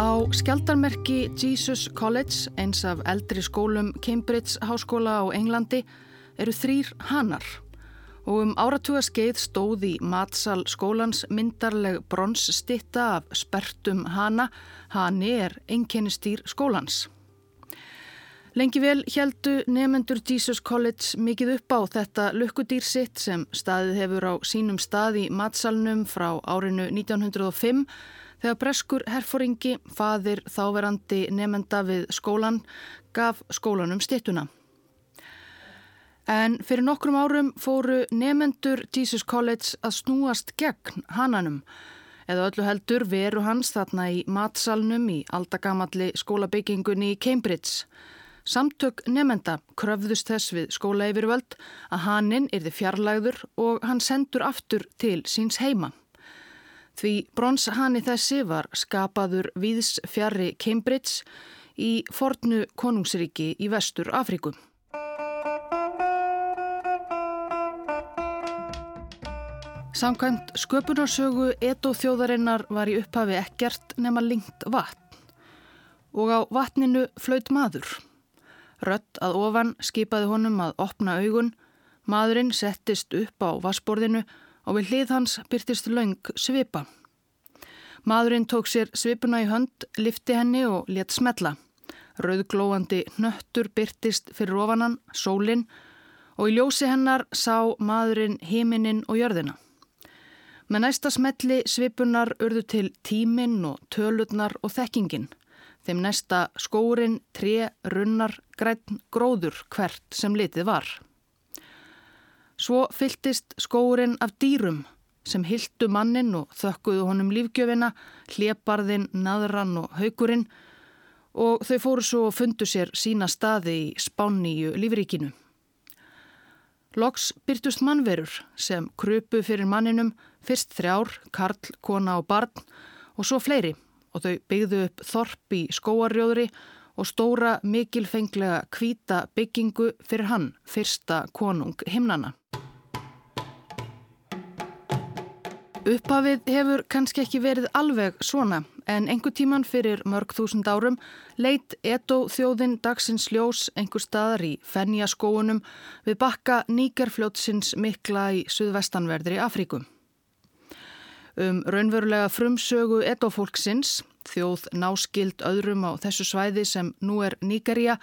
Á skjaldarmerki Jesus College, eins af eldri skólum Cambridge háskóla á Englandi, eru þrýr hanar. Og um áratuga skeið stóð í matsal skólans myndarleg bronsstitta af spertum hana, hani er einkennistýr skólans. Lengi vel heldu nefendur Jesus College mikið upp á þetta lukkudýr sitt sem staðið hefur á sínum stað í matsalnum frá árinu 1905 Þegar breskur herfóringi, fadir þáverandi nefnda við skólan, gaf skólanum stittuna. En fyrir nokkrum árum fóru nefnendur Jesus College að snúast gegn hananum. Eða öllu heldur veru hans þarna í matsalnum í aldagamalli skólabyggingunni í Cambridge. Samtök nefnenda kröfðust þess við skóla yfirvöld að haninn yrði fjarlægður og hann sendur aftur til síns heima. Því bronshani þessi var skapaður viðs fjari Cambridge í fornu konungsriki í vestur Afrikum. Samkvæmt sköpunarsögu etóþjóðarinnar var í upphafi ekkert nema lingt vatn og á vatninu flöut maður. Rött að ofan skipaði honum að opna augun, maðurinn settist upp á vassborðinu og við hlið hans byrtist laung svipa. Maðurinn tók sér svipuna í hönd, lifti henni og let smetla. Rauðglóandi nöttur byrtist fyrir ofanan, sólinn og í ljósi hennar sá maðurinn heiminin og jörðina. Með næsta smetli svipunar urðu til tíminn og tölurnar og þekkingin. Þeim næsta skórin, tre, runnar, græn, gróður hvert sem litið var. Svo fylltist skórin af dýrum sem hildu mannin og þökkuðu honum lífgjöfina, hleparðin, naðran og haugurinn og þau fóru svo og fundu sér sína staði í spánníu lífríkinu. Loks byrtust mannverur sem krupu fyrir manninum, fyrst þrjár, karl, kona og barn og svo fleiri og þau byggðu upp þorp í skóarjóðri og stóra mikilfenglega kvíta byggingu fyrir hann, fyrsta konung himnana. Upphafið hefur kannski ekki verið alveg svona en einhver tíman fyrir mörg þúsund árum leitt Edo þjóðin dagsins ljós einhver staðar í Fenjaskóunum við bakka Níkerfljótsins mikla í suðvestanverðri Afríkum. Um raunverulega frumsögu Edo fólksins, þjóð náskild öðrum á þessu svæði sem nú er Níkerja,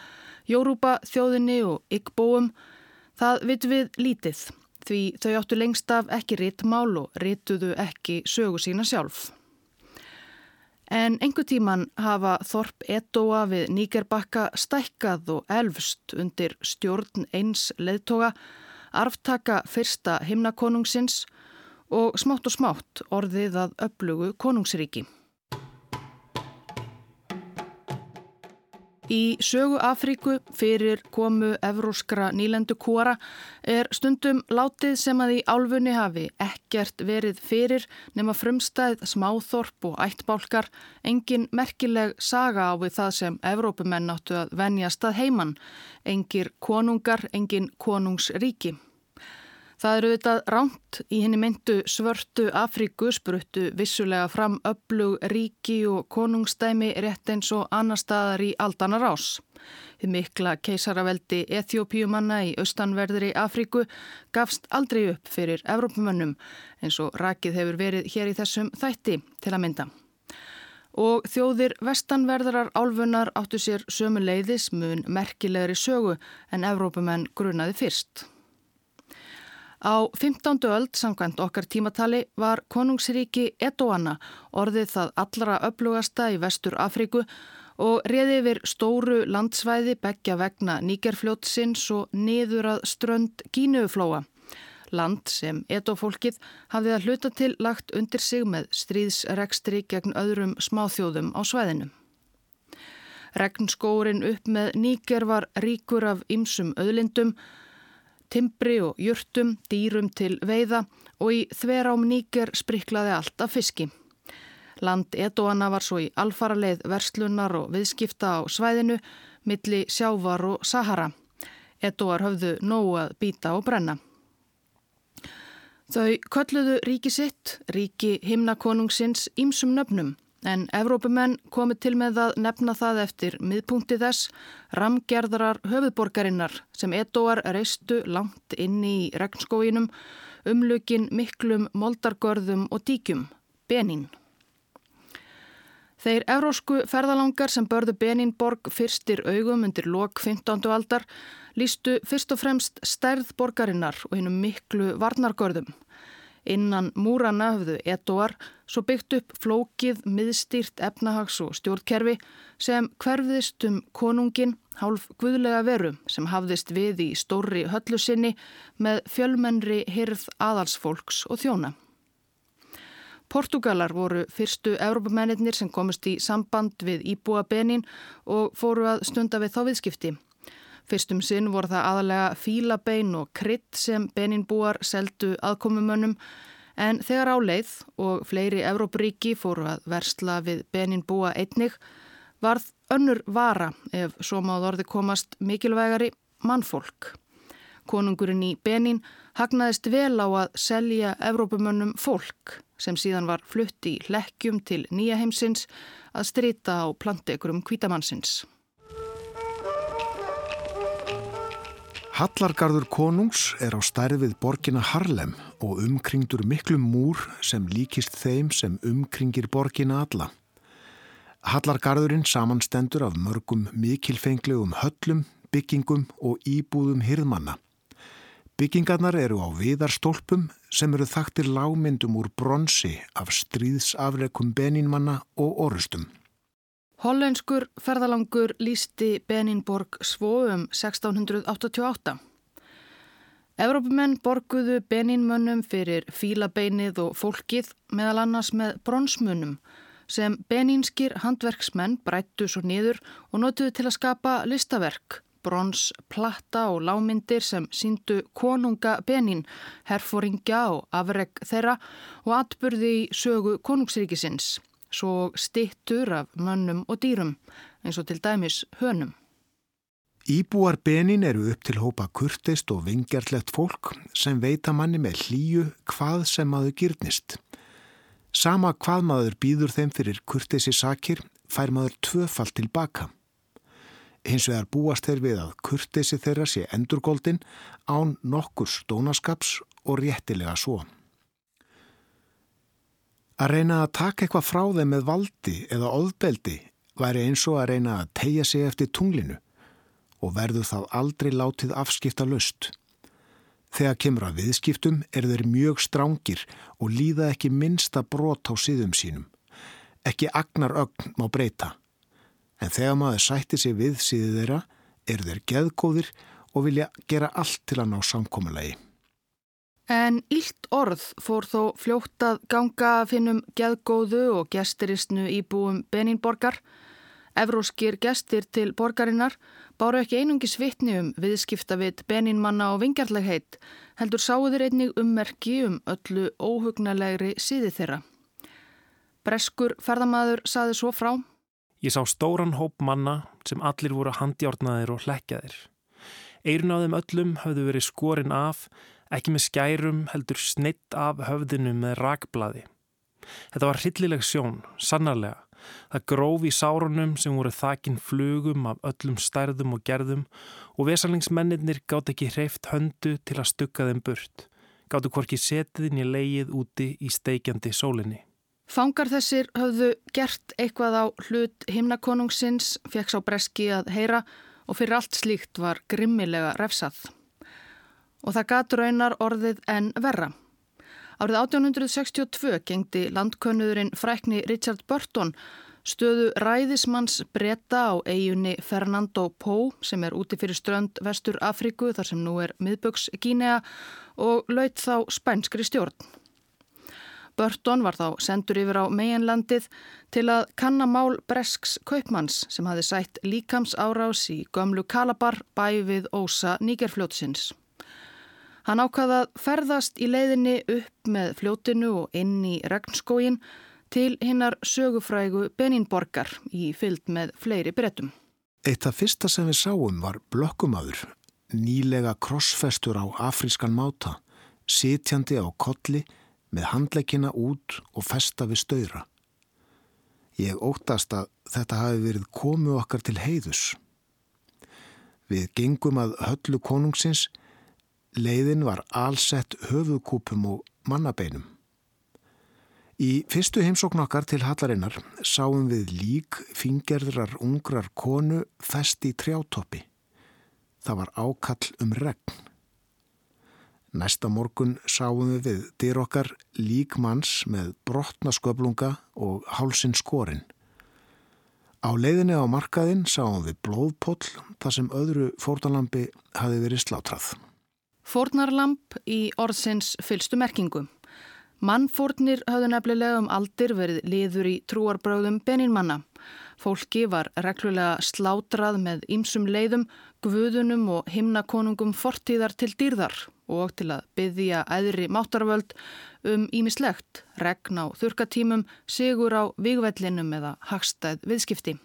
Jórupa þjóðinni og Ygbóum, það vitt við lítið því þau áttu lengst af ekki rittmál og rittuðu ekki sögu sína sjálf. En engu tíman hafa Þorp Edoa við Níkerbakka stækkað og elfst undir stjórn eins leðtoga, arftaka fyrsta himnakonungsins og smátt og smátt orðið að upplugu konungsríki. Í sögu Afríku fyrir komu evróskra nýlendu kúara er stundum látið sem að í álfunni hafi ekkert verið fyrir nema frumstæð smáþorp og ættbálkar, engin merkileg saga á við það sem Evrópumenn áttu að venjast að heiman, engir konungar, engin konungsríki. Það eru þetta ránt í henni myndu svörtu Afríku spruttu vissulega fram öflug ríki og konungstæmi rétt eins og annar staðar í aldanar ás. Þið mikla keisaraveldi Eþjópiumanna í austanverðri Afríku gafst aldrei upp fyrir Evrópumönnum eins og rakið hefur verið hér í þessum þætti til að mynda. Og þjóðir vestanverðarar álfunar áttu sér sömu leiðis mun merkilegri sögu en Evrópumenn grunaði fyrst. Á 15. öld samkvæmt okkar tímatali var konungsríki Edoana orðið það allra öflugasta í vestur Afríku og reði yfir stóru landsvæði begja vegna nýgerfljótsins og niður að strönd Gínuuflóa. Land sem Edofólkið hafði að hluta til lagt undir sig með stríðsrekstri gegn öðrum smáþjóðum á svæðinu. Regnskórin upp með nýger var ríkur af ymsum öðlindum timbri og jurtum, dýrum til veiða og í þverám nýger spriklaði allt af fiski. Land Edoana var svo í alfaraleið verslunar og viðskipta á svæðinu, milli sjávar og Sahara. Edoar höfðu nógu að býta og brenna. Þau kölluðu ríki sitt, ríki himnakonungsins, ímsum nöfnum, en Evrópumenn komið til með að nefna það eftir miðpunkti þess ramgerðarar höfuðborgarinnar sem edóar reistu langt inn í regnskóinum, umlukin miklum moldargörðum og díkjum, Benín. Þeir evrósku ferðalangar sem börðu Beninborg fyrstir augum undir lok 15. aldar lístu fyrst og fremst stærð borgarinnar og hinnum miklu varnargörðum. Innan múrana höfðu ettoar svo byggt upp flókið, miðstýrt efnahags og stjórnkerfi sem hverfiðist um konungin hálf guðlega veru sem hafðist við í stóri höllu sinni með fjölmennri hirð aðalsfolks og þjóna. Portugalar voru fyrstu Evrópamennir sem komist í samband við Íbúa Benin og fóru að stunda við þá viðskipti. Fyrstum sinn voru það aðalega fílabein og krydd sem Beninbúar seldu aðkomumönnum en þegar áleið og fleiri Evrópuríki fóru að versla við Beninbúa einnig varð önnur vara ef svo máð orði komast mikilvægari mannfólk. Konungurinn í Benin hagnaðist vel á að selja Evrópumönnum fólk sem síðan var flutti í lekkjum til nýja heimsins að strita á plantegurum kvítamannsins. Hallargarður konungs er á stærð við borgina Harlem og umkringdur miklum múr sem líkist þeim sem umkringir borgina alla. Hallargarðurinn samanstendur af mörgum mikilfenglegum höllum, byggingum og íbúðum hirðmanna. Byggingarnar eru á viðarstólpum sem eru þaktir lámyndum úr bronsi af stríðsafleikum beninmanna og orustum. Hollenskur ferðalangur lísti Beninborg svo um 1688. Evrópumenn borguðu Beninmönnum fyrir fílabeinið og fólkið meðal annars með bronsmunum sem beninskir handverksmenn brættu svo niður og notuðu til að skapa listaverk, brons, platta og lámyndir sem síndu konunga Benin, herfóringja og afreg þeirra og atburði í sögu konungsríkisins svo stittur af mönnum og dýrum, eins og til dæmis hönum. Íbúar benin eru upp til hópa kurtist og vingjarlegt fólk sem veita manni með hlýju hvað sem maður gyrnist. Sama hvað maður býður þeim fyrir kurtisi sakir fær maður tvöfall tilbaka. Hins vegar búast þeir við að kurtisi þeirra sé endurgóldin án nokkur stónaskaps og réttilega svo. Að reyna að taka eitthvað frá þeim með valdi eða óðbeldi væri eins og að reyna að tegja sig eftir tunglinu og verður þá aldrei látið afskipta lust. Þegar kemur að viðskiptum er þeir mjög strángir og líða ekki minsta brot á síðum sínum. Ekki agnar ögn má breyta. En þegar maður sætti sig við síðu þeirra er þeir geðgóðir og vilja gera allt til að ná samkommulegi. En ílt orð fór þó fljótt að ganga að finnum geðgóðu og gesturistnu í búum Beninborgar. Evróskir gestir til borgarinnar báru ekki einungis vitni um viðskiptavit Beninmanna og vingjarlegheit, heldur sáður einnig ummerki um öllu óhugnalegri síði þeirra. Breskur ferðamaður saði svo frá. Ég sá stóran hóp manna sem allir voru handjárnaðir og hlekkjaðir. Eirun á þeim öllum hafðu verið skorin af ekki með skærum heldur sneitt af höfðinu með rakblaði. Þetta var hryllileg sjón, sannarlega. Það gróf í sárunum sem voru þakin flugum af öllum stærðum og gerðum og vesalingsmennir gátt ekki hreift höndu til að stukka þeim burt. Gáttu hvorki setiðin í leið úti í steikjandi sólinni. Fangar þessir höfðu gert eitthvað á hlut himnakonungsins, fekk sá breski að heyra og fyrir allt slíkt var grimmilega refsað og það gatur raunar orðið en verra. Árið 1862 gengdi landkönnuðurinn frækni Richard Burton stöðu ræðismanns breyta á eiginni Fernando Pó sem er úti fyrir strönd vestur Afríku þar sem nú er miðböks Gínea og laut þá spænskri stjórn. Burton var þá sendur yfir á meginlandið til að kannamál Bresks kaupmanns sem hafi sætt líkams árás í gömlu Kalabar bæ við ósa Nígerfljótsins. Hann ákvaðað ferðast í leiðinni upp með fljótinu og inn í regnskógin til hinnar sögufrægu Beninborgar í fyllt með fleiri brettum. Eitt af fyrsta sem við sáum var blökkumadur, nýlega krossfestur á afrískan máta, sitjandi á kolli með handleikina út og festa við stöyra. Ég óttast að þetta hafi verið komu okkar til heiðus. Við gengum að höllu konungsins, leiðin var allsett höfukúpum og mannabeinum. Í fyrstu heimsókn okkar til hallarinnar sáum við lík fingerðrar ungrar konu fest í trjátoppi. Það var ákall um regn. Næsta morgun sáum við við dyr okkar lík manns með brotna sköplunga og hálsin skorinn. Á leiðinni á markaðinn sáum við blóðpoll þar sem öðru fórnalambi hafi verið slátrað. Fórnarlamp í orðsins fylstu merkingu. Mannfórnir hafðu nefnilega um aldir verið liður í trúarbröðum beninmanna. Fólki var reglulega slátrað með ýmsum leiðum, guðunum og himnakonungum fortíðar til dýrðar og til að byggja æðri máttarvöld um ímislegt, regn á þurkatímum, sigur á vigvellinum eða hagstæð viðskipti.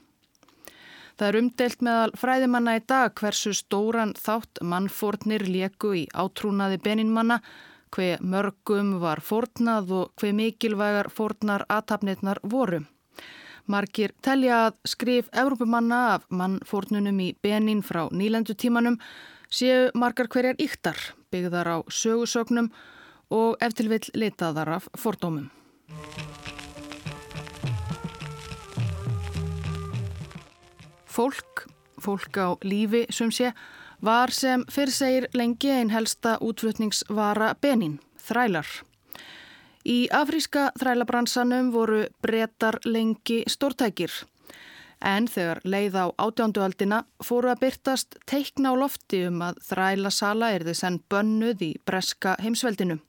Það er umdelt meðal fræðimanna í dag hversu stóran þátt mannfórnir lieku í átrúnaði beninmanna, hver mörgum var fórnað og hver mikilvægar fórnar aðtapnirnar voru. Markir telja að skrif Evrópumanna af mannfórnunum í Benin frá nýlendutímanum séu margar hverjar yktar, byggðar á sögusögnum og eftir vill litaðar af fordómum. Fólk, fólk á lífi sem sé, var sem fyrir segir lengi einn helsta útflutningsvara Benin, þrælar. Í afríska þrælabransanum voru brettar lengi stórtækir. En þegar leið á átjándualdina fóru að byrtast teikna á lofti um að þrælasala er þess enn bönnuð í breska heimsveldinu.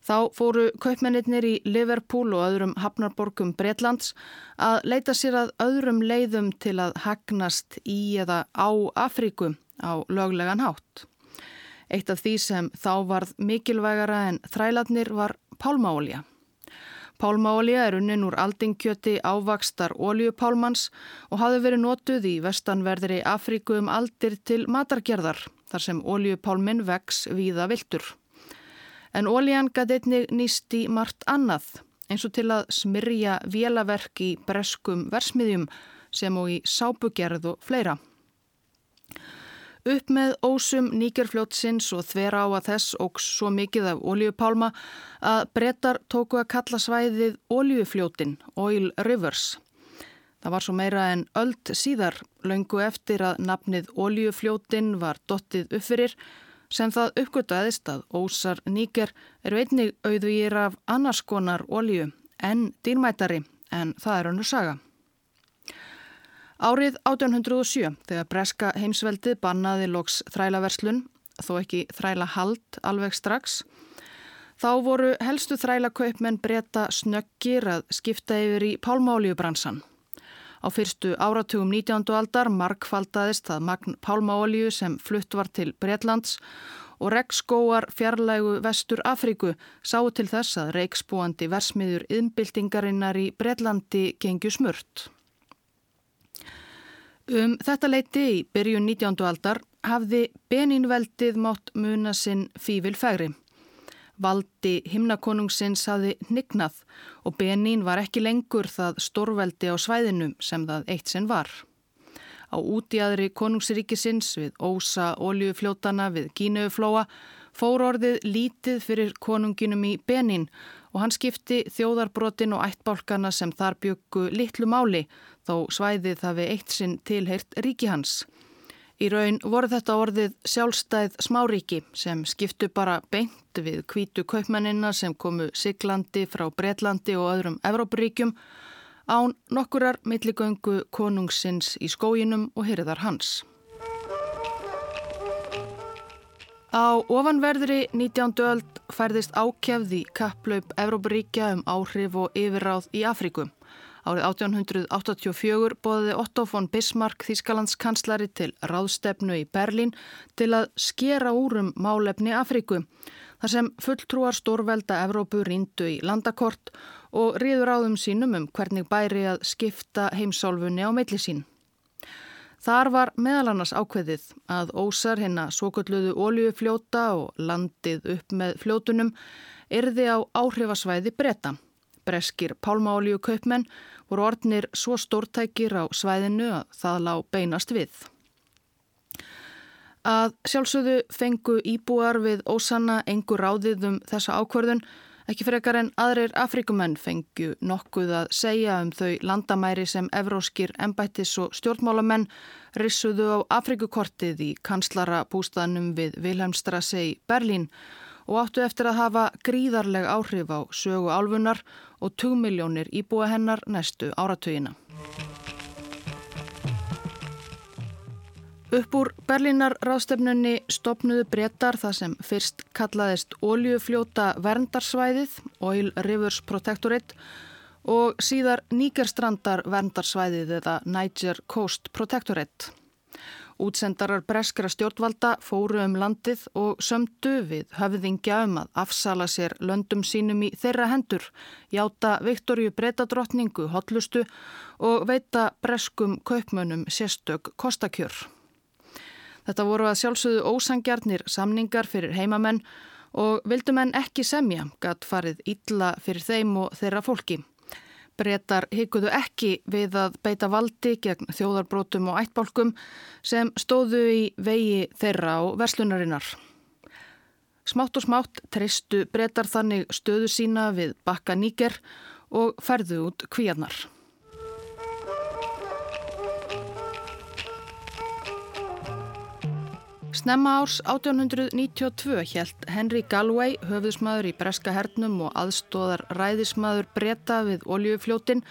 Þá fóru kaupmennir í Liverpool og öðrum hafnarborgum Bretlands að leita sér að öðrum leiðum til að hagnast í eða á Afríku á löglegan hátt. Eitt af því sem þá varð mikilvægara en þræladnir var pálmaolja. Pálmaolja er unnin úr aldingkjöti ávakstar oljupálmans og hafi verið notuð í vestanverðri Afríku um aldir til matargerðar þar sem oljupálmin vex víða viltur. En oljan gæti einnig nýst í margt annað eins og til að smyrja vélaverk í breskum versmiðjum sem og í sápugerð og fleira. Upp með ósum nýgerfljótsins og þvera á að þess ógs svo mikið af oljupálma að brettar tóku að kalla svæðið oljufljótin, Oil Rivers. Það var svo meira en öld síðar, laungu eftir að nafnið oljufljótin var dottið uppfyrir, sem það uppgöttaðist að ósar nýger er veitnig auðvýr af annars konar olju en dýrmætari, en það er önnu saga. Árið 1807 þegar breska heimsveldið bannaði loks þrælaverslun, þó ekki þræla hald alveg strax, þá voru helstu þrælakaupmenn breyta snöggir að skipta yfir í pálmáliubransan. Á fyrstu áratugum 19. aldar markfaldaðist það magn pálmáliu sem flutt var til Breitlands og regnskóar fjarlægu vestur Afríku sáu til þess að reiksbúandi versmiður yðnbildingarinnar í Breitlandi gengju smurt. Um þetta leiti í byrjun 19. aldar hafði Beninveldið mátt muna sinn fývil fegri. Valdi himnakonungsins hafði nignað og Benin var ekki lengur það stórveldi á svæðinu sem það eitt sinn var. Á útjæðri konungsríkisins við ósa oljufljótana við Gínauflóa fór orðið lítið fyrir konunginum í Benin og hann skipti þjóðarbrotin og ættbálkana sem þar byggu litlu máli þó svæðið hafi eitt sinn tilheirt ríki hans. Í raun voru þetta orðið sjálfstæð smáríki sem skiptu bara beint við kvítu kaupmennina sem komu Siglandi frá Breitlandi og öðrum Evrópuríkjum án nokkurar milligöngu konungsins í skóginum og hyrðar hans. Á ofanverðri 19. öld færðist ákjafði kapplaup Evrópuríkja um áhrif og yfirráð í Afríku. Árið 1884 bóði Otto von Bismarck Þískalands kanslari til ráðstefnu í Berlín til að skera úrum málefni Afríku. Þar sem fulltrúar stórvelda Evrópu ríndu í landakort og riður áðum sínum um hvernig bæri að skipta heimsálfunni á meillisín. Þar var meðal annars ákveðið að ósar hérna svokulluðu óljufljóta og landið upp með fljótunum erði á áhrifasvæði breyta. Breskir pálmáliu kaupmenn voru orðnir svo stórtækir á svæðinu að það lág beinast við. Að sjálfsögðu fengu íbúar við ósanna engur ráðið um þessa ákvörðun Ekki frekar en aðrir Afrikumenn fengju nokkuð að segja um þau landamæri sem evróskir embættis og stjórnmálamenn rissuðu á Afrikukortið í kanslara bústaðnum við Vilhelmstrasse í Berlín og áttu eftir að hafa gríðarleg áhrif á sögu álfunar og 2 miljónir íbúa hennar næstu áratugina. Upp úr Berlínar ráðstefnunni stopnuðu breytar það sem fyrst kallaðist oljufljóta verndarsvæðið, Oil Rivers Protectorate, og síðar Níkerstrandar verndarsvæðið eða Niger Coast Protectorate. Útsendarar breskra stjórnvalda fóru um landið og sömdu við höfðingja um að afsala sér löndum sínum í þeirra hendur, játa Viktorju breytadrottningu hotlustu og veita breskum kaupmönnum sérstök kostakjör. Þetta voru að sjálfsögðu ósangjarnir samningar fyrir heimamenn og vildu menn ekki semja, gatt farið illa fyrir þeim og þeirra fólki. Bretar hikuðu ekki við að beita valdi gegn þjóðarbrótum og ættbálkum sem stóðu í vegi þeirra á verslunarinnar. Smátt og smátt treystu bretar þannig stöðu sína við bakka nýger og ferðu út kvíarnar. Snemma árs 1892 hjælt Henry Galway, höfðusmaður í breska hernum og aðstóðar ræðismadur breyta við oljufljótin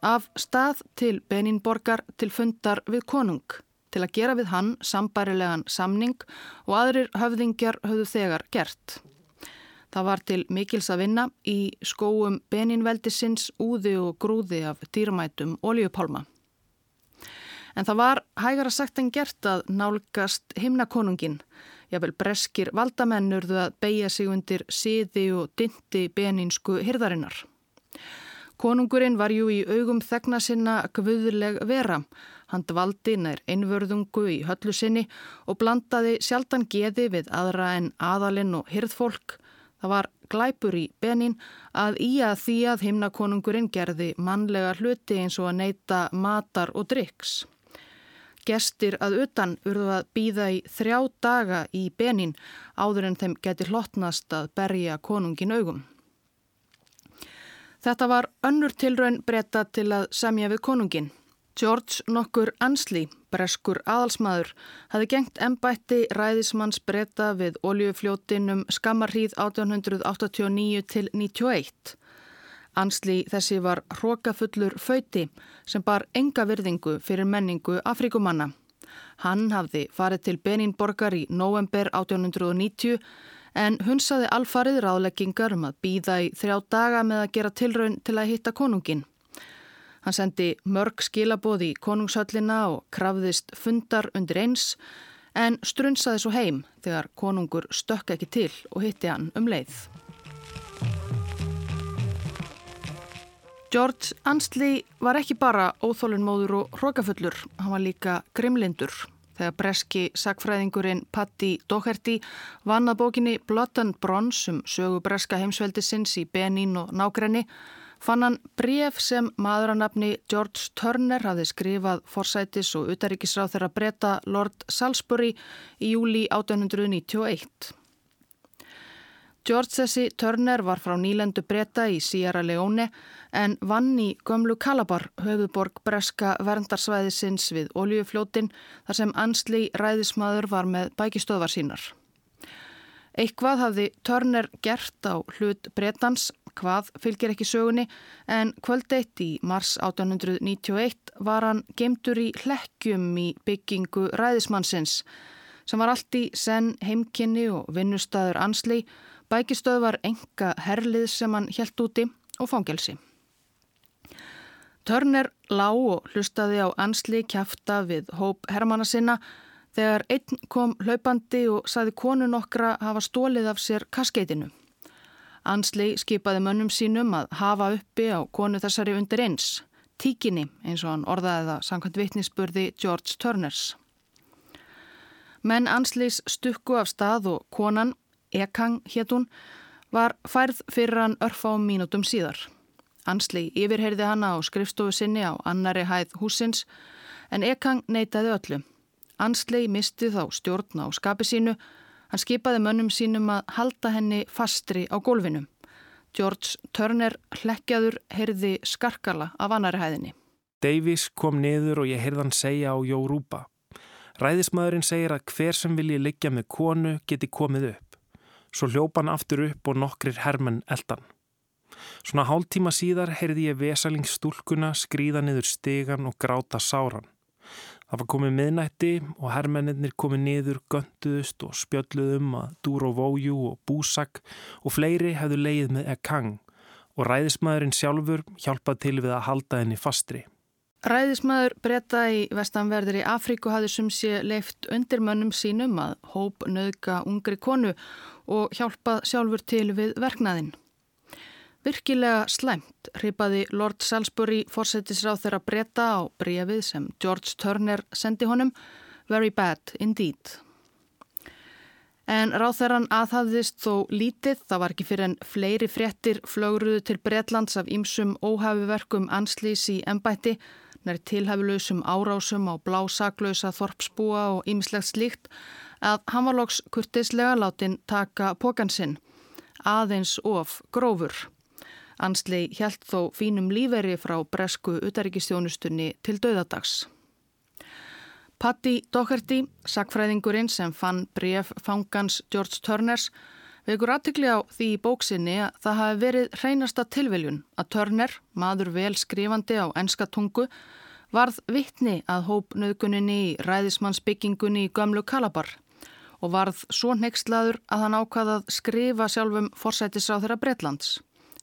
af stað til Beninborgar til fundar við konung til að gera við hann sambærilegan samning og aðrir höfðingjar höfðu þegar gert. Það var til mikils að vinna í skóum Beninveldisins úði og grúði af dýrmætum oljupálma. En það var hægara sagt en gert að nálgast himnakonungin. Jável breskir valdamennurðu að beigja sig undir síði og dinti beninsku hirðarinnar. Konungurinn var jú í augum þegna sinna gvuðleg vera. Hann dvaldi nær einvörðungu í höllu sinni og blandaði sjaldan geði við aðra en aðalinn og hirðfólk. Það var glæpur í benin að í að því að himnakonungurinn gerði mannlega hluti eins og að neyta matar og dryggs. Gestir að utan urðu að býða í þrjá daga í benin áður en þeim geti hlottnast að berja konungin augum. Þetta var önnur tilraun breyta til að semja við konungin. George nokkur Ansley, breskur aðalsmaður, hafi gengt ennbætti ræðismanns breyta við oljufljótinum skammarhýð 1889 til 91. Ansli þessi var hrókafullur föyti sem bar enga virðingu fyrir menningu Afrikumanna. Hann hafði farið til Beninborgar í november 1890 en hunsaði alfarið ráðleggingar um að býða í þrjá daga með að gera tilraun til að hitta konungin. Hann sendi mörg skilabóð í konungshöllina og krafðist fundar undir eins en strunsaði svo heim þegar konungur stökk ekki til og hitti hann um leið. George Ansley var ekki bara óþólunmóður og hrókafullur, hann var líka grimlindur. Þegar breski sagfræðingurinn Patti Doherty vann að bókinni Blood and Bronze um sögu breska heimsveldisins í Benín og nákrenni fann hann bref sem maðuranapni George Turner hafði skrifað forsætis og utaríkisráð þeirra breyta Lord Salisbury í júli 1891. George þessi Turner var frá nýlendu breyta í Sierra Leone en vann í gömlu Kalabar, höfuborg breska verndarsvæðisins við oljufljótin þar sem ansli ræðismadur var með bækistöðvar sínar. Eitthvað hafði Turner gert á hlut breytans, hvað fylgir ekki sögunni, en kvöldeitt í mars 1891 var hann gemtur í hlekkjum í byggingu ræðismannsins sem var allt í senn heimkynni og vinnustæður ansli Bækistöð var enga herlið sem hann helt úti og fangelsi. Törner lág og hlustaði á ansli kæfta við hóp hermana sinna þegar einn kom hlaupandi og saði konu nokkra hafa stólið af sér kaskeitinu. Ansli skipaði mönnum sínum að hafa uppi á konu þessari undir eins, tíkinni eins og hann orðaði það samkvæmt vitnisspurði George Turners. Menn Anslis stukku af stað og konan Ekang hétt hún, var færð fyrir hann örfá mínutum síðar. Ansli yfirherði hana á skrifstofu sinni á annari hæð húsins en Ekang neytaði öllu. Ansli misti þá stjórn á skapi sínu. Hann skipaði mönnum sínum að halda henni fastri á gólfinu. George Turner hlekkjaður heyrði skarkala af annari hæðinni. Davies kom niður og ég heyrði hann segja á Jórúpa. Ræðismæðurinn segir að hver sem vilji liggja með konu geti komið upp. Svo hljópa hann aftur upp og nokkrir hermenn eldan. Svona hálf tíma síðar heyrði ég vesalingsstúlkuna skrýða niður stegan og gráta sáran. Það var komið miðnætti og herrmennir komið niður, gönduðust og spjölluðum um að Dúró Vójú og Búsak og fleiri hefðu leið með Ekang og ræðismæðurinn sjálfur hjálpað til við að halda henni fastri. Ræðismæður breyta í vestanverðir í Afríku hafði sum sé leift undir mönnum sínum að hóp nöðga ungri konu og hjálpað sjálfur til við verknaðinn. Virkilega slæmt hripaði Lord Salisbury fórsetisráð þeirra breyta á brefið sem George Turner sendi honum Very bad indeed. En ráð þeirran aðhafðist þó lítið, það var ekki fyrir en fleiri fréttir flögruðu til Breitlands af ýmsum óhafiverkum anslýs í ennbætti, nær tilhafilausum árásum á blásaklausa þorpsbúa og ýmislegt slíkt, að hann var loks kurtislega látin taka pokansinn, aðeins of grófur. Ansley hjælt þó fínum líferi frá bresku utaríkistjónustunni til döðadags. Patti Doherty, sakfræðingurinn sem fann bref fangans George Turners, vekur aðtikli á því í bóksinni að það hafi verið hreinasta tilviljun að Turner, maður vel skrifandi á enska tungu, varð vittni að hópnöðguninni í ræðismannsbyggingunni í gömlu Kalabar og varð svo neykslaður að hann ákvaðað skrifa sjálfum forsætisráð þeirra Breitlands.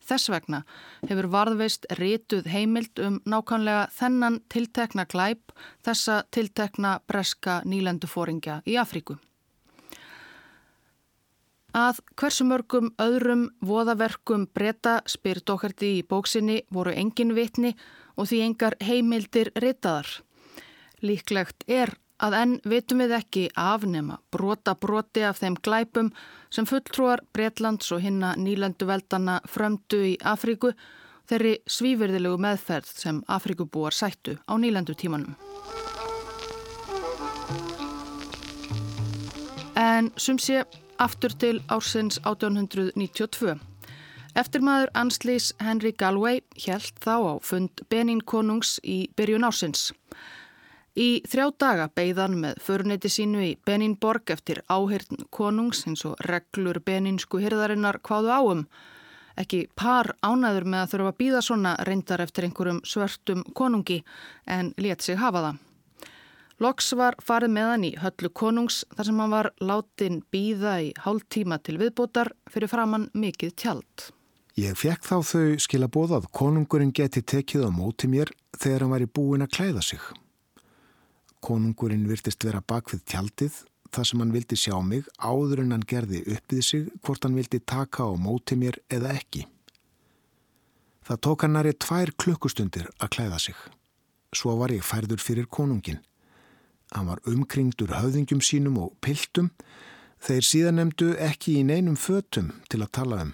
Þess vegna hefur varðveist rituð heimild um nákvæmlega þennan tiltekna glæp þessa tiltekna breska nýlendufóringja í Afríku. Að hversu mörgum öðrum voðaverkum breyta spyr Dókerti í bóksinni voru engin vitni og því engar heimildir ritaðar. Líklegt er að enn vitum við ekki afnema brota broti af þeim glæpum sem fulltrúar Breitlands og hinna nýlendu veldana frömdu í Afríku þeirri svífyrðilegu meðferð sem Afríkubúar sættu á nýlendu tímanum. En sum sé aftur til ársins 1892. Eftir maður Anslís Henry Galway held þá á fund Benín konungs í byrjun ársins. Í þrjá daga beigðan með föruneti sínu í Beninborg eftir áhyrn konungs eins og reglur beninsku hyrðarinnar hvaðu áum. Ekki par ánæður með að þurfa að býða svona reyndar eftir einhverjum svörtum konungi en let sig hafa það. Loks var farið með hann í höllu konungs þar sem hann var látin býða í hálf tíma til viðbótar fyrir framann mikið tjald. Ég fekk þá þau skila bóðað konungurinn geti tekið á móti mér þegar hann var í búin að klæða sig. Konungurinn virtist vera bakvið tjaldið þar sem hann vildi sjá mig áður en hann gerði uppið sig hvort hann vildi taka á móti mér eða ekki. Það tók hann næri tvær klukkustundir að klæða sig. Svo var ég færður fyrir konungin. Hann var umkringdur höfðingjum sínum og piltum. Þeir síðan nefndu ekki í neinum fötum til að tala um.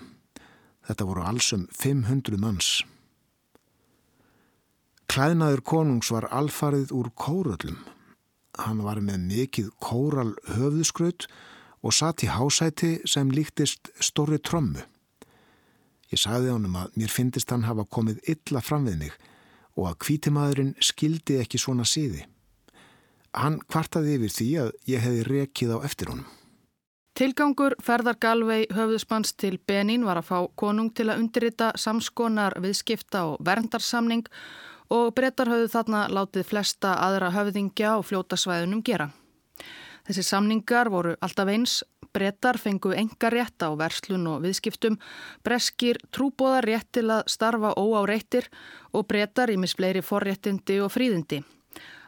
Þetta voru allsum 500 manns. Klæðnaður konungs var alfarið úr kóröllum. Hann var með mikið kóral höfðusgraut og satt í hásæti sem líktist stóri trömmu. Ég sagði honum að mér finnist hann hafa komið illa fram við mig og að kvítimaðurinn skildi ekki svona síði. Hann kvartaði yfir því að ég hefði rekið á eftir honum. Tilgangur ferðar Galvei höfðuspanns til Benín var að fá konung til að undirrita samskonar viðskipta og verndarsamning og brettar höfðu þarna látið flesta aðra höfðingja og fljótasvæðunum gera. Þessi samningar voru alltaf eins, brettar fengu enga rétt á verslun og viðskiptum, breskir trúbóðar rétt til að starfa óáreittir og brettar í misfleiri forréttindi og fríðindi.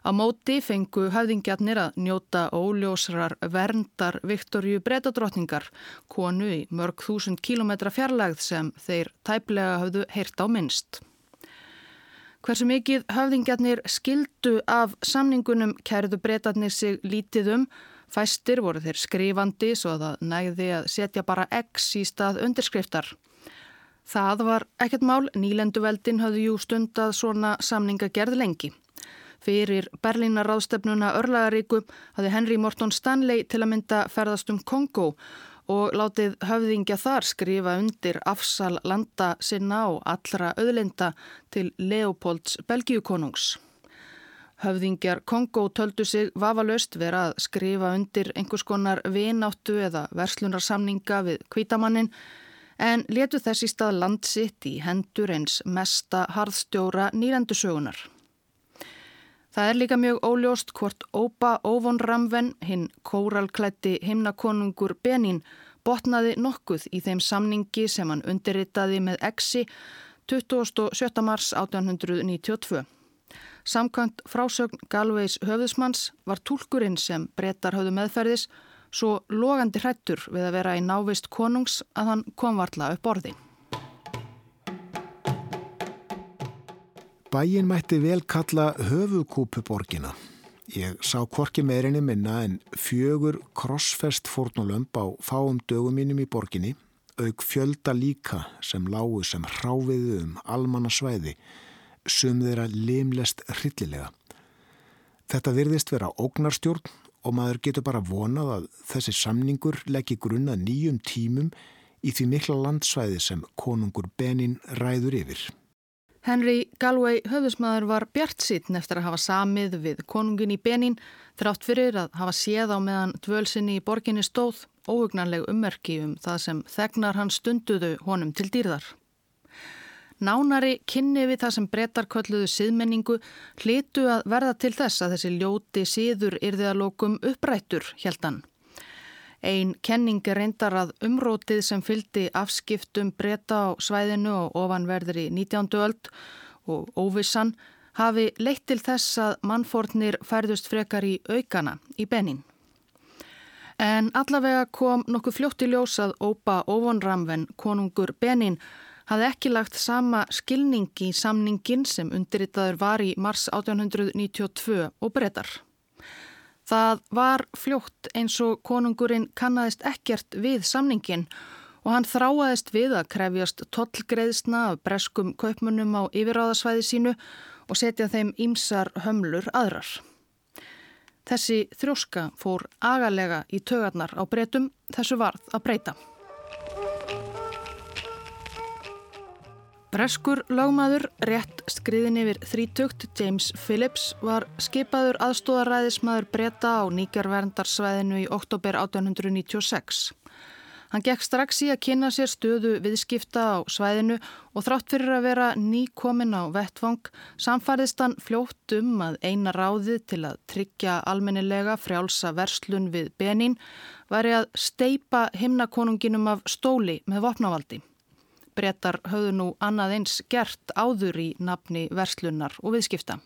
Á móti fengu höfðingjarnir að njóta óljósrar verndar Viktorju brettadrottningar, konu í mörg þúsund kílometra fjarlægð sem þeir tæplega höfðu heyrt á minnst. Hversu mikið höfðingjarnir skildu af samningunum kæruðu breytarnir sig lítið um, fæstir voru þeir skrifandi svo að það nægði að setja bara X í stað undirskriftar. Það var ekkert mál, nýlenduveldin hafði jú stundað svona samninga gerð lengi. Fyrir Berlínar ráðstefnuna örlagaríku hafði Henry Morton Stanley til að mynda ferðast um Kongo og látið höfðingja þar skrifa undir afsal landa sinna og allra auðlinda til Leopolds Belgíukonungs. Höfðingjar Kongo töldu sig vafalöst vera að skrifa undir einhvers konar vináttu eða verslunarsamninga við kvítamannin en letu þess í stað landsitt í hendur eins mesta harðstjóra nýrendusögunar. Það er líka mjög óljóst hvort Ópa Óvon Ramven, hinn kóralklætti himnakonungur Benín, botnaði nokkuð í þeim samningi sem hann undirritaði með exi 27. mars 1892. Samkvæmt frásögn Galveis höfðusmanns var tólkurinn sem brettar höfðu meðferðis svo logandi hrættur við að vera í návist konungs að hann kom varla upp orði. Bæin mætti vel kalla höfukúpuborgina. Ég sá kvorki meirinni minna en fjögur krossfest fórnulömp á fáum dögum mínum í borginni, auk fjölda líka sem lágu sem hráfiðu um almanna svæði, sum þeirra limlest hryllilega. Þetta virðist vera ógnarstjórn og maður getur bara vonað að þessi samningur leggji grunna nýjum tímum í því mikla landsvæði sem konungur Benin ræður yfir. Henry Galway höfðusmaður var bjart sítn eftir að hafa samið við konungin í Benin þrátt fyrir að hafa séð á meðan dvölsinni í borginni stóð óhugnanleg ummerki um það sem þegnar hann stunduðu honum til dýrðar. Nánari kynni við það sem brettar kölluðu siðmenningu hlitu að verða til þess að þessi ljóti síður yrðiðalokum upprættur, held hann. Einn kenning er reyndar að umrótið sem fyldi afskiptum bretta á svæðinu og ofanverður í 19. öld og óvissan hafi leitt til þess að mannfórnir færðust frekar í aukana í Benin. En allavega kom nokkuð fljótt í ljós að Ópa Óvonramven, konungur Benin, hafði ekki lagt sama skilning í samningin sem undirritaður var í mars 1892 og breytar. Það var fljótt eins og konungurinn kannadist ekkert við samningin og hann þráaðist við að krefjast tollgreðsna af breskum kaupmunum á yfiráðasvæði sínu og setja þeim ímsar hömlur aðrar. Þessi þróska fór agalega í tögarnar á breytum þessu varð að breyta. Breskur lögmaður, rétt skriðin yfir þrítugt, James Phillips, var skipaður aðstóðaræðismadur breyta á nýgarverndarsvæðinu í oktober 1896. Hann gekk strax í að kynna sér stöðu viðskipta á svæðinu og þrátt fyrir að vera nýkomin á vettvang samfærðist hann fljótt um að eina ráðið til að tryggja almennilega frjálsa verslun við Benin væri að steipa himnakonunginum af stóli með vopnavaldi. Brettar höfðu nú annað eins gert áður í nafni verslunar og viðskipta.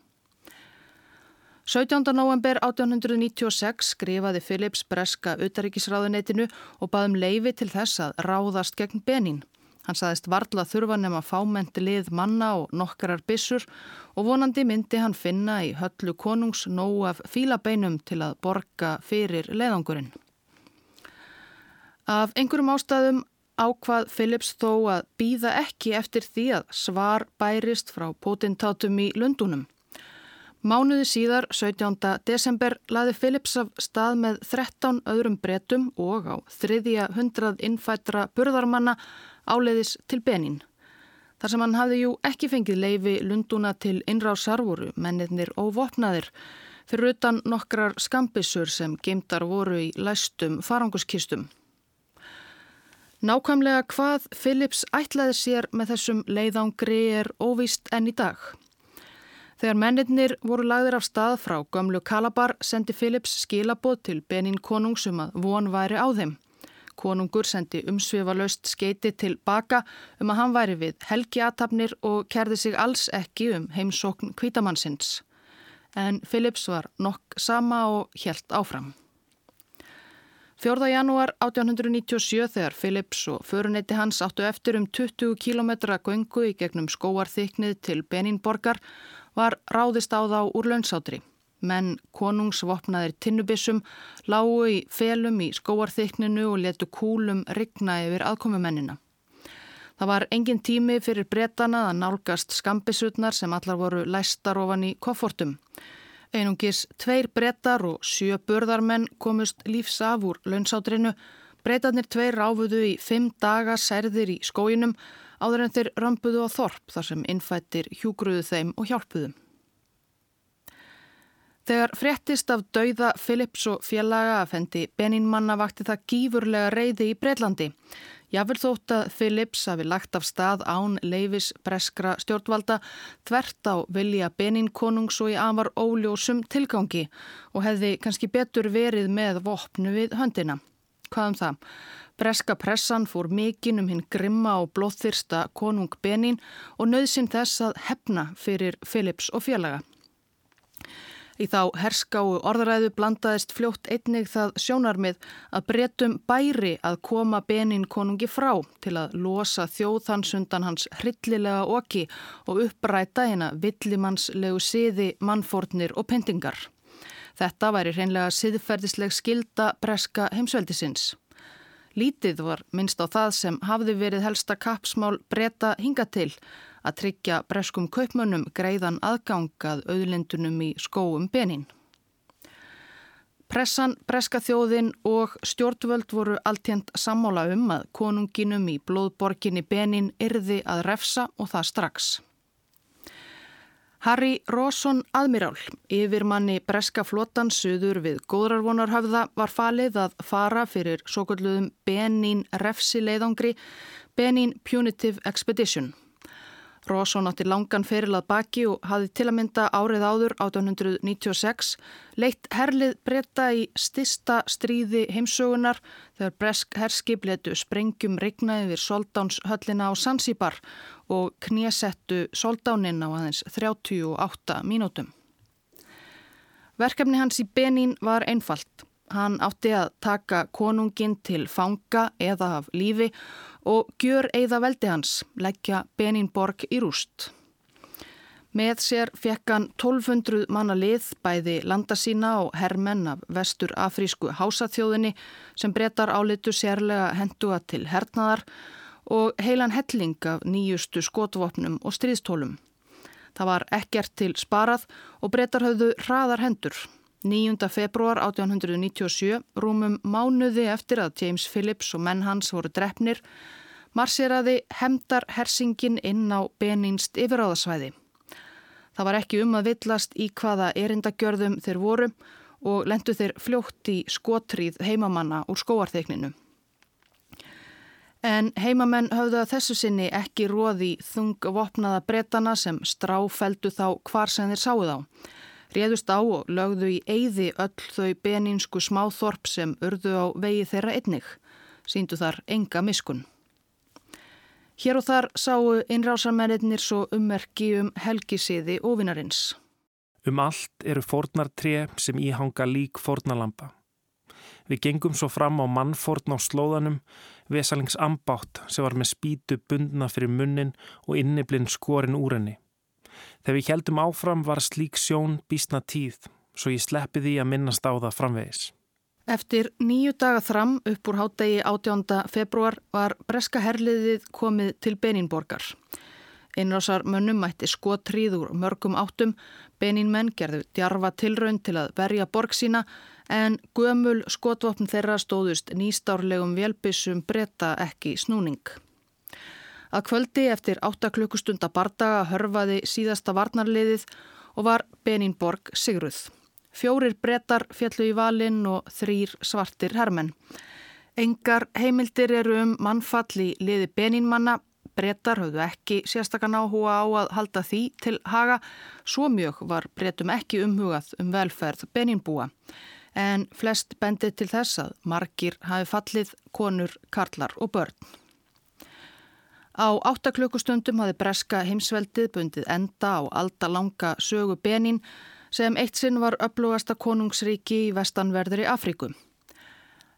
17. november 1896 skrifaði Philips breska utaríkisráðunetinu og baðum leifi til þess að ráðast gegn Benin. Hann saðist varla þurfa nema fámenti lið manna og nokkarar bissur og vonandi myndi hann finna í höllu konungs nóg af fílabeinum til að borga fyrir leiðangurinn. Af einhverjum ástæðum ákvað Phillips þó að býða ekki eftir því að svar bærist frá potentátum í Lundunum. Mánuði síðar, 17. desember, laði Phillips af stað með 13 öðrum bretum og á þriðja hundrað innfættra burðarmanna áleiðis til Benin. Þar sem hann hafði jú ekki fengið leifi Lunduna til innrásarvoru, mennirnir óvopnaðir, fyrir utan nokkrar skambissur sem geimtar voru í læstum faranguskistum. Nákvæmlega hvað Phillips ætlaði sér með þessum leiðangri er óvíst enn í dag. Þegar mennirnir voru lagðir af stað frá gömlu Kalabar sendi Phillips skilaboð til Benin konungsum að von væri á þeim. Konungur sendi umsvifalaust skeiti til baka um að hann væri við helgiatafnir og kerði sig alls ekki um heimsókn kvítamannsins. En Phillips var nokk sama og helt áfram. 4. janúar 1897 þegar Phillips og föruneyti hans áttu eftir um 20 km göngu í gegnum skóarþyknið til Beninborgar var ráðist á þá úr launsátri. Menn konungsvopnaðir tinnubissum lágu í felum í skóarþykninu og letu kúlum rigna yfir aðkomumennina. Það var engin tími fyrir bretana að nálgast skambisutnar sem allar voru læstar ofan í koffortum. Einungis tveir brettar og sjö börðarmenn komust lífs af úr launsátrinu. Bretarnir tveir ráfuðu í fimm daga særðir í skóinum áður en þeir römpuðu á þorp þar sem innfættir hjúgruðu þeim og hjálpuðu. Þegar fréttist af dauða Philips og félaga að fendi Beninmanna vakti það gífurlega reyði í Breitlandi. Jáfnvel þótt að Philips hafi lagt af stað án leifis breskra stjórnvalda þvert á vilja Benin konungs og í afar óljósum tilgangi og hefði kannski betur verið með vopnu við höndina. Hvað um það? Breska pressan fór mikinn um hinn grimma og blóðþyrsta konung Benin og nöðsinn þess að hefna fyrir Philips og félaga. Í þá herskáu orðræðu blandaðist fljótt einnig það sjónarmið að breytum bæri að koma benin konungi frá til að losa þjóðhansundan hans hryllilega oki og uppræta hérna villimannslegu siði, mannfórnir og pyntingar. Þetta væri hreinlega siðferðisleg skilda breska heimsveldisins. Lítið var minnst á það sem hafði verið helsta kapsmál breyta hinga til að tryggja breskum kaupmönnum greiðan aðgangað auðlindunum í skóum benin. Pressan, breska þjóðin og stjórnvöld voru alltjent sammála um að konunginum í blóðborginni benin yrði að refsa og það strax. Harry Rawson Admirál, yfirmanni breska flotan söður við góðrarvonarhöfða var falið að fara fyrir svo kalluðum Benin refsileiðangri Benin Punitive Expedition. Rósson átti langan ferilað baki og hafði til að mynda árið áður 1896 leitt herlið breyta í stista stríði heimsögunar þegar bresk herskip letu sprengjum regnaði við soldánshöllina á Sansibar og knésettu soldánin á aðeins 38 mínútum. Verkefni hans í Benín var einfalt. Hann átti að taka konungin til fanga eða af lífi og gjör eigða veldi hans, leggja Beninborg í rúst. Með sér fekk hann 1200 manna lið bæði landa sína og hermenn af vestur afrísku hásaþjóðinni sem breytar álitu sérlega hendua til hernaðar og heilan helling af nýjustu skotvopnum og stríðstólum. Það var ekkert til sparað og breytar höfðu hraðar hendur. 9. februar 1897, rúmum mánuði eftir að James Phillips og menn hans voru drefnir, marseraði hemdar hersingin inn á beninst yfiráðasvæði. Það var ekki um að villast í hvaða erindagjörðum þeir voru og lendu þeir fljótt í skotríð heimamanna úr skóarþeikninu. En heimamenn höfðu að þessu sinni ekki róði þung vopnaða bretana sem stráfeldu þá hvar sem þeir sáu þá réðust á og lögðu í eyði öll þau beninsku smáþorp sem urðu á vegi þeirra einnig, síndu þar enga miskun. Hér og þar sáu innrásamennir svo ummerki um helgisiði ofinarins. Um allt eru fornartré sem íhanga lík fornalampa. Við gengum svo fram á mannforn á slóðanum, vesalings ambátt sem var með spýtu bundna fyrir munnin og inniblinn skorin úr henni. Þegar við heldum áfram var slík sjón bísna tíð, svo ég sleppi því að minnast á það framvegis. Eftir nýju daga fram upp úr hátegi 18. februar var breska herliðið komið til Beninborgar. Einrásar mönnum mætti skotríð úr mörgum áttum, Beninmenn gerðu djarfa tilraun til að verja borg sína en gömul skotvopn þeirra stóðust nýstárlegum velbissum breyta ekki snúning. Að kvöldi eftir 8 klukkustunda bardaga hörfaði síðasta varnarliðið og var Beninborg sigruð. Fjórir brettar fjallu í valinn og þrýr svartir hermenn. Engar heimildir eru um mannfall í liði Beninmanna. Brettar höfðu ekki sérstakann áhuga á að halda því til haga. Svo mjög var brettum ekki umhugað um velferð Beninbúa. En flest bendið til þess að margir hafi fallið konur, karlar og börn. Á áttaklökkustundum hafi breska heimsveldið bundið enda á aldalanga sögu Benin sem eitt sinn var upplugasta konungsríki í vestanverður í Afríku.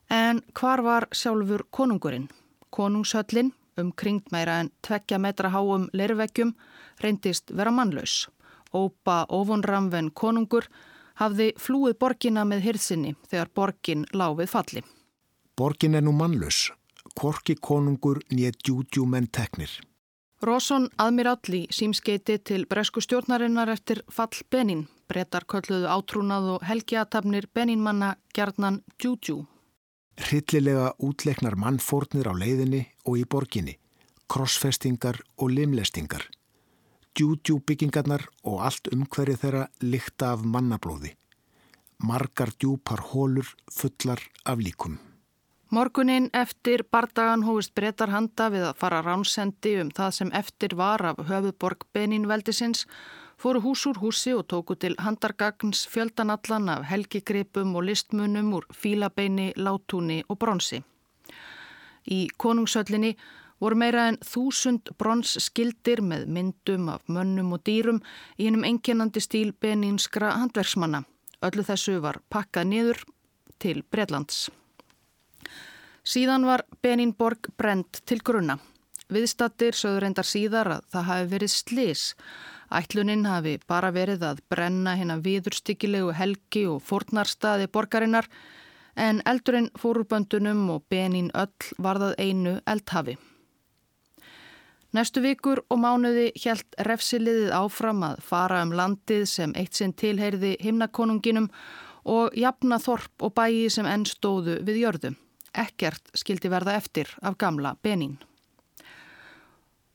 En hvar var sjálfur konungurinn? Konungshöllin, um kringt meira en tvekja metra háum leirveggjum, reyndist vera mannlaus. Ópa óvonramven konungur hafði flúið borgina með hirðsynni þegar borgin láfið falli. Borgin er nú mannlaus korki konungur nýja djúdjúmenn teknir. Rosson aðmirall í símskeiti til bresku stjórnarinnar eftir fall Benin. Bretar kölluðu átrúnað og helgiatafnir Beninmanna gerðnan djúdjú. Hryllilega útleiknar mannfórnir á leiðinni og í borginni, krossfestingar og limlestingar. Djúdjú byggingarnar og allt umhverju þeirra lykta af mannablóði. Margar djúpar hólur fullar af líkum. Morgunin eftir bardagan hófist breytar handa við að fara ránsendi um það sem eftir var af höfuborg Beninveldisins, fóru hús úr húsi og tóku til handargagns fjöldanallan af helgigripum og listmunum úr fílabeini, látúni og bronsi. Í konungshöllinni voru meira en þúsund bronsskildir með myndum af mönnum og dýrum í hennum enginandi stíl beninskra handverksmanna. Öllu þessu var pakkað niður til Breitlands. Síðan var Beninborg brend til grunna. Viðstattir sögur endar síðar að það hafi verið slis. Ætluninn hafi bara verið að brenna hérna viðurstyggilegu helgi og fornarstaði borgarinnar en eldurinn fóruböndunum og Benin öll varðað einu eldhafi. Næstu vikur og mánuði hjælt refsiliðið áfram að fara um landið sem eitt sinn tilheyrði himnakonunginum og jafna þorp og bæi sem enn stóðu við jörðum ekkert skildi verða eftir af gamla Benín.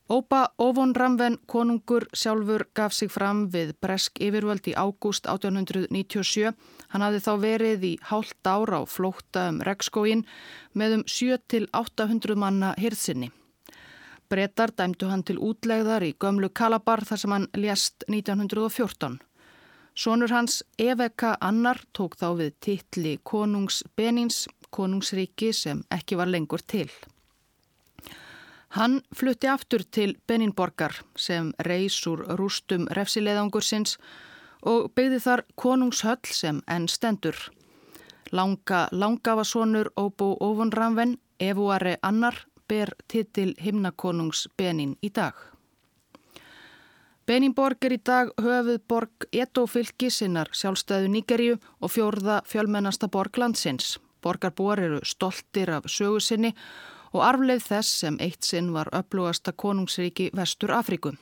Ópa Óvon Ramven konungur sjálfur gaf sig fram við Bresk yfirvöld í ágúst 1897. Hann hafði þá verið í hálft ára á flókta um Rekskóin með um 7-800 manna hirðsynni. Bretar dæmdu hann til útlegðar í gömlu Kalabar þar sem hann lést 1914. Sónur hans Eveka Annar tók þá við titli konungs Benins konungsríki sem ekki var lengur til. Hann flutti aftur til Beninborgar sem reys úr rústum refsileðangursins og byggði þar konungshöll sem enn stendur. Langa, langa var sonur Óbó Óvonramven, Evuari Annar, ber titil himnakonungs Benin í dag. Beninborg er í dag höfuð borg Edo-fylki sinnar sjálfstæðu Níkerju og fjórða fjölmennasta borg landsins. Borgarbúar eru stoltir af sögusinni og arfleð þess sem eitt sinn var upplúasta konungsríki Vestur Afríku.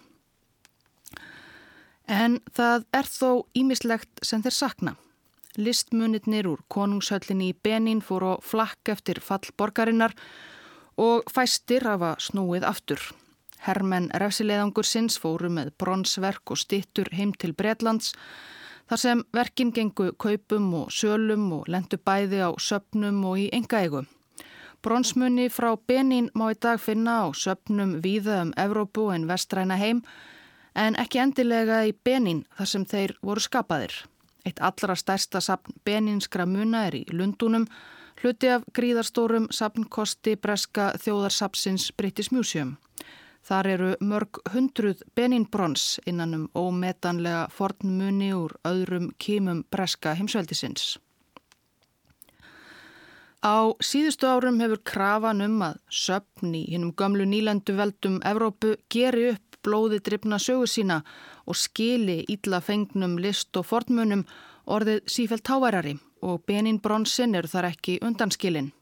En það er þó ímislegt sem þeir sakna. Listmunitnir úr konungshöllinni í Benin fór á flakk eftir fall borgarinnar og fæstir hafa snúið aftur. Hermenn refsileðangur sinns fóru með bronsverk og stittur heim til Breitlands Þar sem verkin gengu kaupum og sölum og lendu bæði á söpnum og í engaegu. Bronsmunni frá Benín má í dag finna á söpnum víða um Evrópu en vestræna heim en ekki endilega í Benín þar sem þeir voru skapaðir. Eitt allra stærsta sapn Benínskra muna er í Lundunum, hluti af gríðarstórum sapnkosti breska þjóðarsapsins British Museum. Þar eru mörg hundruð Beninbrons innan um ómetanlega fornmunni úr öðrum kímum breska heimsveldisins. Á síðustu árum hefur krafan um að söpn í hinnum gömlu nýlendu veldum Evrópu geri upp blóði drifna sögu sína og skili ítla fengnum list og fornmunum orðið sífælt táværari og Beninbronsin eru þar ekki undanskilin.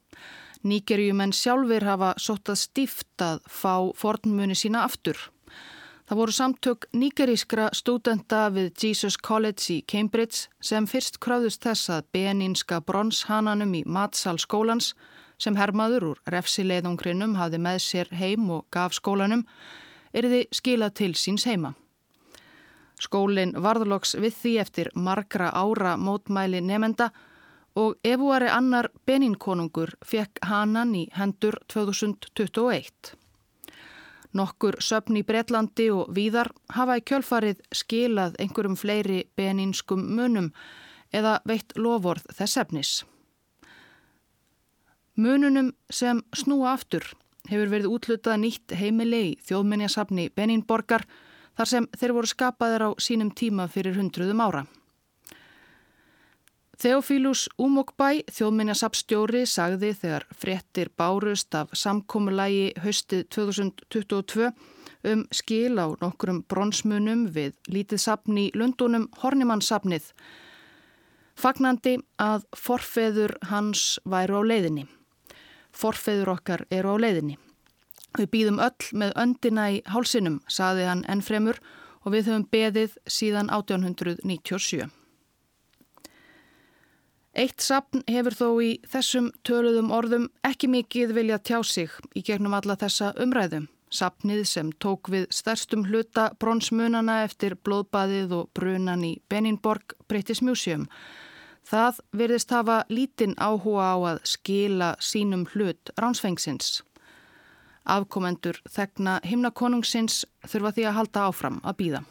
Nýgerjumenn sjálfur hafa sótt að stíft að fá fornmuni sína aftur. Það voru samtök nýgerískra stúdenta við Jesus College í Cambridge sem fyrst kröðust þess að beninska bronshananum í matsal skólans sem hermaður úr refsileiðungrinum hafði með sér heim og gaf skólanum erði skilað til síns heima. Skólinn varðloks við því eftir margra ára mótmæli nefenda og efuari annar Beninkonungur fekk hanan í hendur 2021. Nokkur söpn í Breitlandi og víðar hafa í kjölfarið skilað einhverjum fleiri beninskum munum eða veitt lovorð þess efnis. Mununum sem snúa aftur hefur verið útlutað nýtt heimili í þjóðmenjasafni Beninborgar þar sem þeir voru skapaðir á sínum tíma fyrir hundruðum ára. Theophilus Umokbæ, þjóðminjasapstjóri, sagði þegar fréttir bárust af samkómulagi haustið 2022 um skil á nokkrum bronsmunum við lítið sapni í Lundunum Hornimannsapnið. Fagnandi að forfeður hans væru á leiðinni. Forfeður okkar eru á leiðinni. Við býðum öll með öndina í hálsinum, saði hann ennfremur og við höfum beðið síðan 1897. Eitt sapn hefur þó í þessum töluðum orðum ekki mikið vilja tjá sig í gegnum alla þessa umræðum. Sapnið sem tók við stærstum hluta bronsmunana eftir blóðbaðið og brunan í Beninborg British Museum. Það verðist hafa lítinn áhuga á að skila sínum hlut ránsfengsins. Afkomendur þegna himnakonungsins þurfa því að halda áfram að býða.